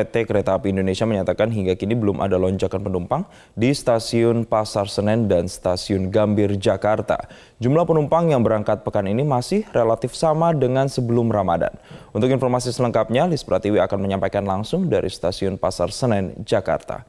PT Kereta Api Indonesia menyatakan hingga kini belum ada lonjakan penumpang di stasiun Pasar Senen dan stasiun Gambir, Jakarta. Jumlah penumpang yang berangkat pekan ini masih relatif sama dengan sebelum Ramadan. Untuk informasi selengkapnya, Lis Pratiwi akan menyampaikan langsung dari stasiun Pasar Senen, Jakarta.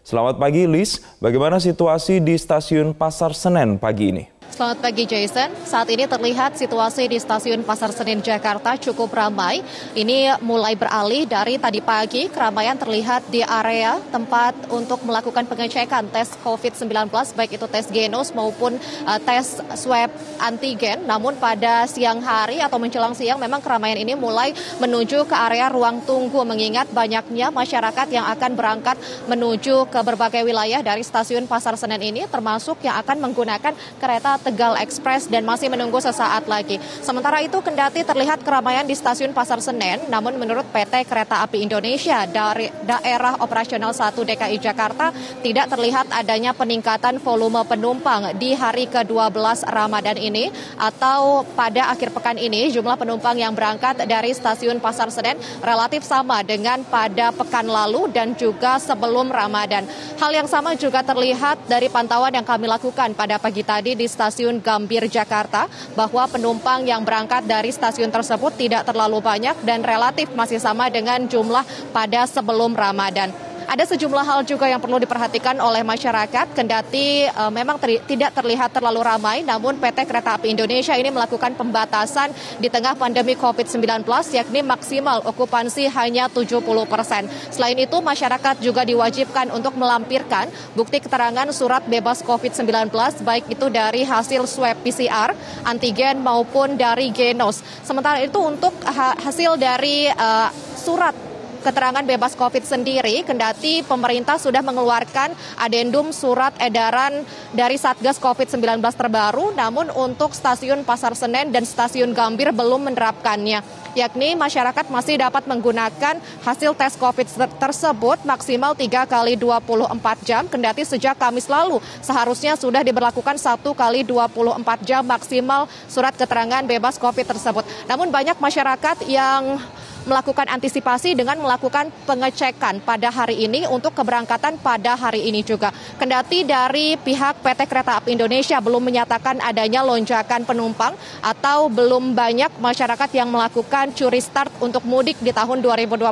Selamat pagi, Lis. Bagaimana situasi di stasiun Pasar Senen pagi ini? Selamat pagi Jason. Saat ini terlihat situasi di stasiun Pasar Senen Jakarta cukup ramai. Ini mulai beralih dari tadi pagi keramaian terlihat di area tempat untuk melakukan pengecekan tes COVID-19 baik itu tes genos maupun uh, tes swab antigen. Namun pada siang hari atau menjelang siang memang keramaian ini mulai menuju ke area ruang tunggu mengingat banyaknya masyarakat yang akan berangkat menuju ke berbagai wilayah dari stasiun Pasar Senen ini termasuk yang akan menggunakan kereta Tegal Express dan masih menunggu sesaat lagi. Sementara itu kendati terlihat keramaian di stasiun Pasar Senen, namun menurut PT Kereta Api Indonesia dari daerah operasional 1 DKI Jakarta tidak terlihat adanya peningkatan volume penumpang di hari ke-12 Ramadan ini atau pada akhir pekan ini jumlah penumpang yang berangkat dari stasiun Pasar Senen relatif sama dengan pada pekan lalu dan juga sebelum Ramadan. Hal yang sama juga terlihat dari pantauan yang kami lakukan pada pagi tadi di stasiun stasiun Gambir Jakarta bahwa penumpang yang berangkat dari stasiun tersebut tidak terlalu banyak dan relatif masih sama dengan jumlah pada sebelum Ramadan. Ada sejumlah hal juga yang perlu diperhatikan oleh masyarakat, kendati uh, memang ter tidak terlihat terlalu ramai, namun PT Kereta Api Indonesia ini melakukan pembatasan di tengah pandemi COVID-19, yakni maksimal okupansi hanya 70 persen. Selain itu, masyarakat juga diwajibkan untuk melampirkan bukti keterangan surat bebas COVID-19, baik itu dari hasil swab PCR, antigen maupun dari genos. Sementara itu untuk hasil dari uh, surat keterangan bebas COVID sendiri, kendati pemerintah sudah mengeluarkan adendum surat edaran dari Satgas COVID-19 terbaru, namun untuk stasiun Pasar Senen dan stasiun Gambir belum menerapkannya, yakni masyarakat masih dapat menggunakan hasil tes COVID tersebut maksimal 3 kali 24 jam, kendati sejak Kamis lalu seharusnya sudah diberlakukan 1 kali 24 jam maksimal surat keterangan bebas COVID tersebut. Namun banyak masyarakat yang melakukan antisipasi dengan melakukan pengecekan pada hari ini untuk keberangkatan pada hari ini juga. Kendati dari pihak PT Kereta Api Indonesia belum menyatakan adanya lonjakan penumpang atau belum banyak masyarakat yang melakukan curi start untuk mudik di tahun 2021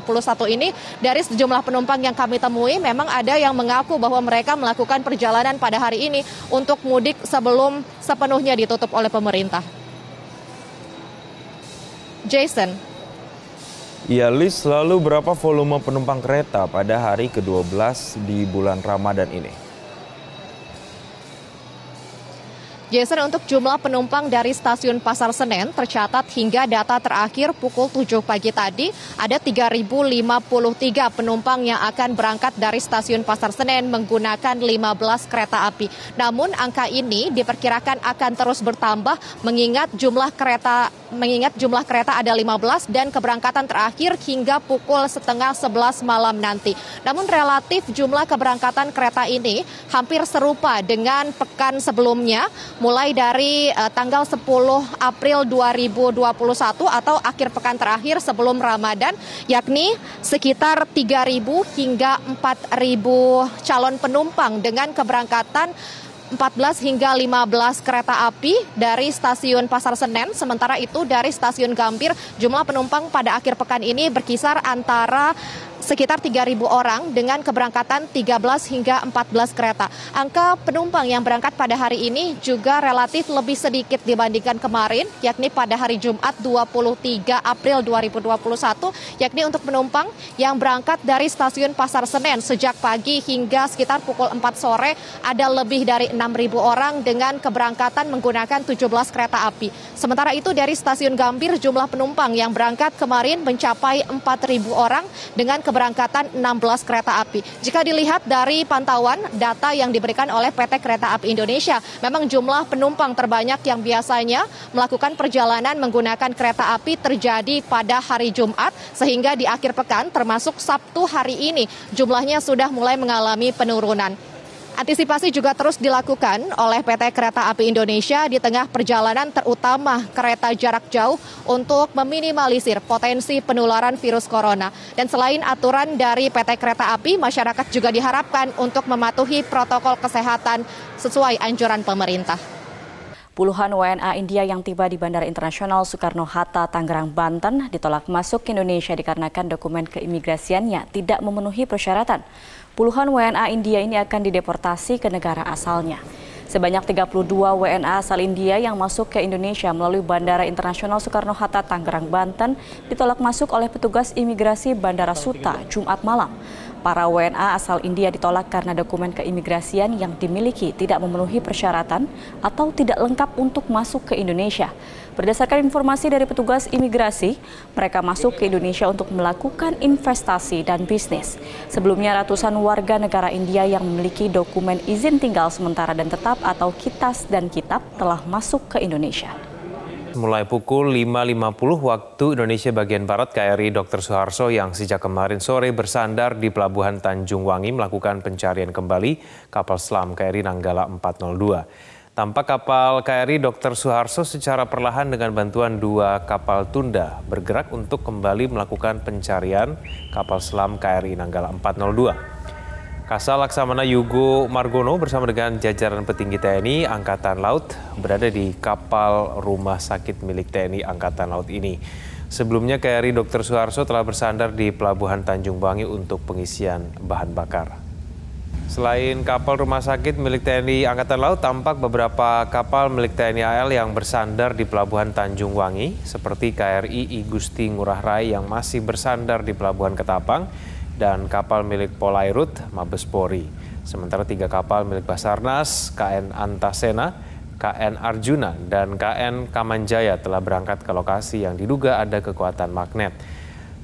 ini, dari sejumlah penumpang yang kami temui memang ada yang mengaku bahwa mereka melakukan perjalanan pada hari ini untuk mudik sebelum sepenuhnya ditutup oleh pemerintah. Jason. Ya, Lis, lalu berapa volume penumpang kereta pada hari ke-12 di bulan Ramadan ini? Jason, untuk jumlah penumpang dari stasiun Pasar Senen tercatat hingga data terakhir pukul 7 pagi tadi ada 3.053 penumpang yang akan berangkat dari stasiun Pasar Senen menggunakan 15 kereta api. Namun angka ini diperkirakan akan terus bertambah mengingat jumlah kereta mengingat jumlah kereta ada 15 dan keberangkatan terakhir hingga pukul setengah 11 malam nanti. Namun relatif jumlah keberangkatan kereta ini hampir serupa dengan pekan sebelumnya mulai dari uh, tanggal 10 April 2021 atau akhir pekan terakhir sebelum Ramadan yakni sekitar 3.000 hingga 4.000 calon penumpang dengan keberangkatan 14 hingga 15 kereta api dari stasiun Pasar Senen. Sementara itu dari stasiun Gambir jumlah penumpang pada akhir pekan ini berkisar antara sekitar 3.000 orang dengan keberangkatan 13 hingga 14 kereta. Angka penumpang yang berangkat pada hari ini juga relatif lebih sedikit dibandingkan kemarin, yakni pada hari Jumat 23 April 2021, yakni untuk penumpang yang berangkat dari stasiun Pasar Senen sejak pagi hingga sekitar pukul 4 sore ada lebih dari 6.000 orang dengan keberangkatan menggunakan 17 kereta api. Sementara itu dari stasiun Gambir jumlah penumpang yang berangkat kemarin mencapai 4.000 orang dengan keberangkatan 16 kereta api. Jika dilihat dari pantauan data yang diberikan oleh PT Kereta Api Indonesia, memang jumlah penumpang terbanyak yang biasanya melakukan perjalanan menggunakan kereta api terjadi pada hari Jumat, sehingga di akhir pekan termasuk Sabtu hari ini jumlahnya sudah mulai mengalami penurunan. Antisipasi juga terus dilakukan oleh PT Kereta Api Indonesia di tengah perjalanan terutama kereta jarak jauh untuk meminimalisir potensi penularan virus corona. Dan selain aturan dari PT Kereta Api, masyarakat juga diharapkan untuk mematuhi protokol kesehatan sesuai anjuran pemerintah. Puluhan WNA India yang tiba di Bandara Internasional Soekarno-Hatta, Tangerang, Banten ditolak masuk ke Indonesia dikarenakan dokumen keimigrasiannya tidak memenuhi persyaratan puluhan WNA India ini akan dideportasi ke negara asalnya. Sebanyak 32 WNA asal India yang masuk ke Indonesia melalui Bandara Internasional Soekarno-Hatta, Tangerang, Banten ditolak masuk oleh petugas imigrasi Bandara Suta Jumat malam. Para WNA asal India ditolak karena dokumen keimigrasian yang dimiliki tidak memenuhi persyaratan atau tidak lengkap untuk masuk ke Indonesia. Berdasarkan informasi dari petugas imigrasi, mereka masuk ke Indonesia untuk melakukan investasi dan bisnis. Sebelumnya ratusan warga negara India yang memiliki dokumen izin tinggal sementara dan tetap atau kitas dan kitab telah masuk ke Indonesia mulai pukul 5.50 waktu Indonesia bagian Barat KRI Dr. Suharso yang sejak kemarin sore bersandar di Pelabuhan Tanjung Wangi melakukan pencarian kembali kapal selam KRI Nanggala 402. Tampak kapal KRI Dr. Suharso secara perlahan dengan bantuan dua kapal tunda bergerak untuk kembali melakukan pencarian kapal selam KRI Nanggala 402. Kasal Laksamana Yugo Margono bersama dengan jajaran petinggi TNI Angkatan Laut berada di kapal rumah sakit milik TNI Angkatan Laut ini. Sebelumnya KRI Dr. Suharso telah bersandar di Pelabuhan Tanjung Bangi untuk pengisian bahan bakar. Selain kapal rumah sakit milik TNI Angkatan Laut, tampak beberapa kapal milik TNI AL yang bersandar di Pelabuhan Tanjung Wangi, seperti KRI I Gusti Ngurah Rai yang masih bersandar di Pelabuhan Ketapang, dan kapal milik Polairut Mabespori. Sementara tiga kapal milik Basarnas, KN Antasena, KN Arjuna, dan KN Kamanjaya telah berangkat ke lokasi yang diduga ada kekuatan magnet.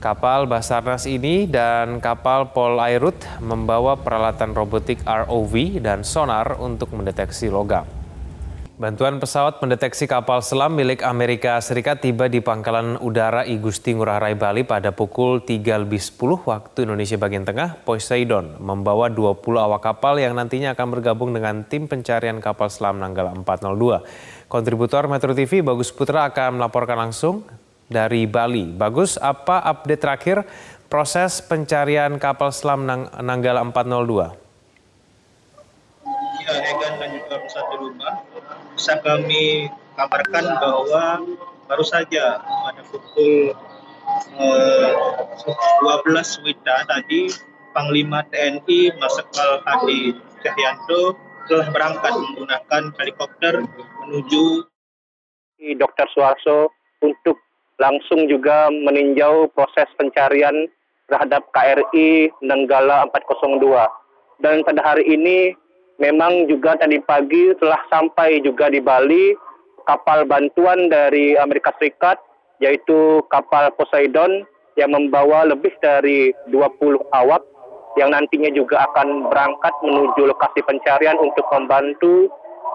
Kapal Basarnas ini dan kapal Polairut membawa peralatan robotik ROV dan sonar untuk mendeteksi logam. Bantuan pesawat mendeteksi kapal selam milik Amerika Serikat tiba di pangkalan udara I Gusti Ngurah Rai Bali pada pukul 3 lebih 10 waktu Indonesia bagian tengah. Poseidon membawa 20 awak kapal yang nantinya akan bergabung dengan tim pencarian kapal selam Nanggala 402. Kontributor Metro TV Bagus Putra akan melaporkan langsung dari Bali. Bagus, apa update terakhir proses pencarian kapal selam Nanggala 402? Egan dan juga pesawat di rumah bisa kami kabarkan bahwa baru saja pada pukul eh, 12 WITA tadi Panglima TNI Marsikal Hadi Cahyanto telah berangkat menggunakan helikopter menuju Dr. Suarso untuk langsung juga meninjau proses pencarian terhadap KRI Nenggala 402. Dan pada hari ini memang juga tadi pagi telah sampai juga di Bali kapal bantuan dari Amerika Serikat yaitu kapal Poseidon yang membawa lebih dari 20 awak yang nantinya juga akan berangkat menuju lokasi pencarian untuk membantu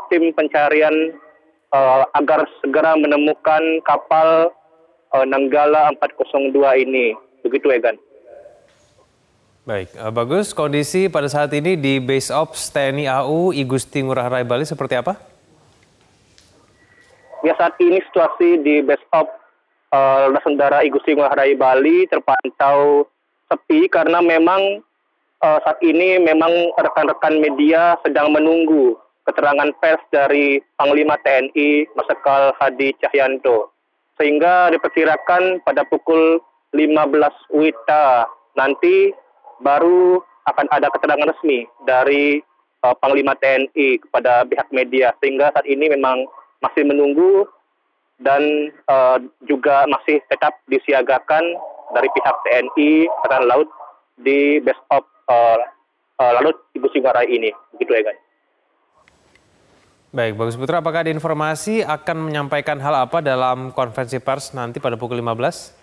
tim pencarian uh, agar segera menemukan kapal uh, Nanggala 402 ini. Begitu Egan. Baik, uh, bagus. Kondisi pada saat ini di Base Ops TNI AU Igusti Ngurah Rai Bali seperti apa? Ya saat ini situasi di Base Ops uh, Sendara Igusti Ngurah Rai Bali terpantau sepi karena memang uh, saat ini memang rekan-rekan media sedang menunggu keterangan pers dari Panglima TNI Marsikal Hadi Cahyanto. Sehingga diperkirakan pada pukul 15 WITA nanti baru akan ada keterangan resmi dari uh, Panglima TNI kepada pihak media sehingga saat ini memang masih menunggu dan uh, juga masih tetap disiagakan dari pihak TNI Angkatan Laut di base of uh, uh, Laut Ibu Singgarai ini. Begitu ya guys. Baik, Bagus Putra, apakah ada informasi akan menyampaikan hal apa dalam konferensi pers nanti pada pukul 15?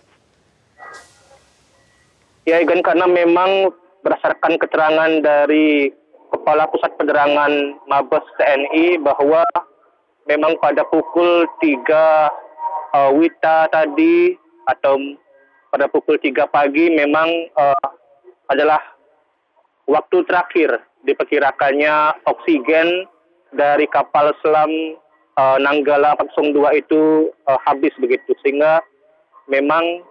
Ya, Egan, karena memang berdasarkan keterangan dari Kepala Pusat Penerangan Mabes TNI bahwa memang pada pukul 3 uh, Wita tadi atau pada pukul 3 pagi memang uh, adalah waktu terakhir diperkirakannya oksigen dari kapal selam uh, Nanggala 402 itu uh, habis begitu. Sehingga memang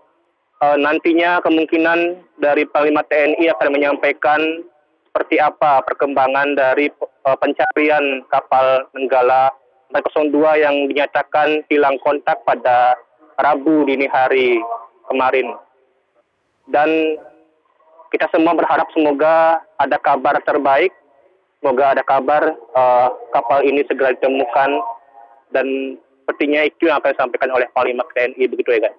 nantinya kemungkinan dari Panglima TNI akan menyampaikan seperti apa perkembangan dari uh, pencarian kapal Nanggala 402 yang dinyatakan hilang kontak pada Rabu dini hari kemarin. Dan kita semua berharap semoga ada kabar terbaik, semoga ada kabar uh, kapal ini segera ditemukan dan sepertinya itu yang akan disampaikan oleh Panglima TNI begitu ya guys.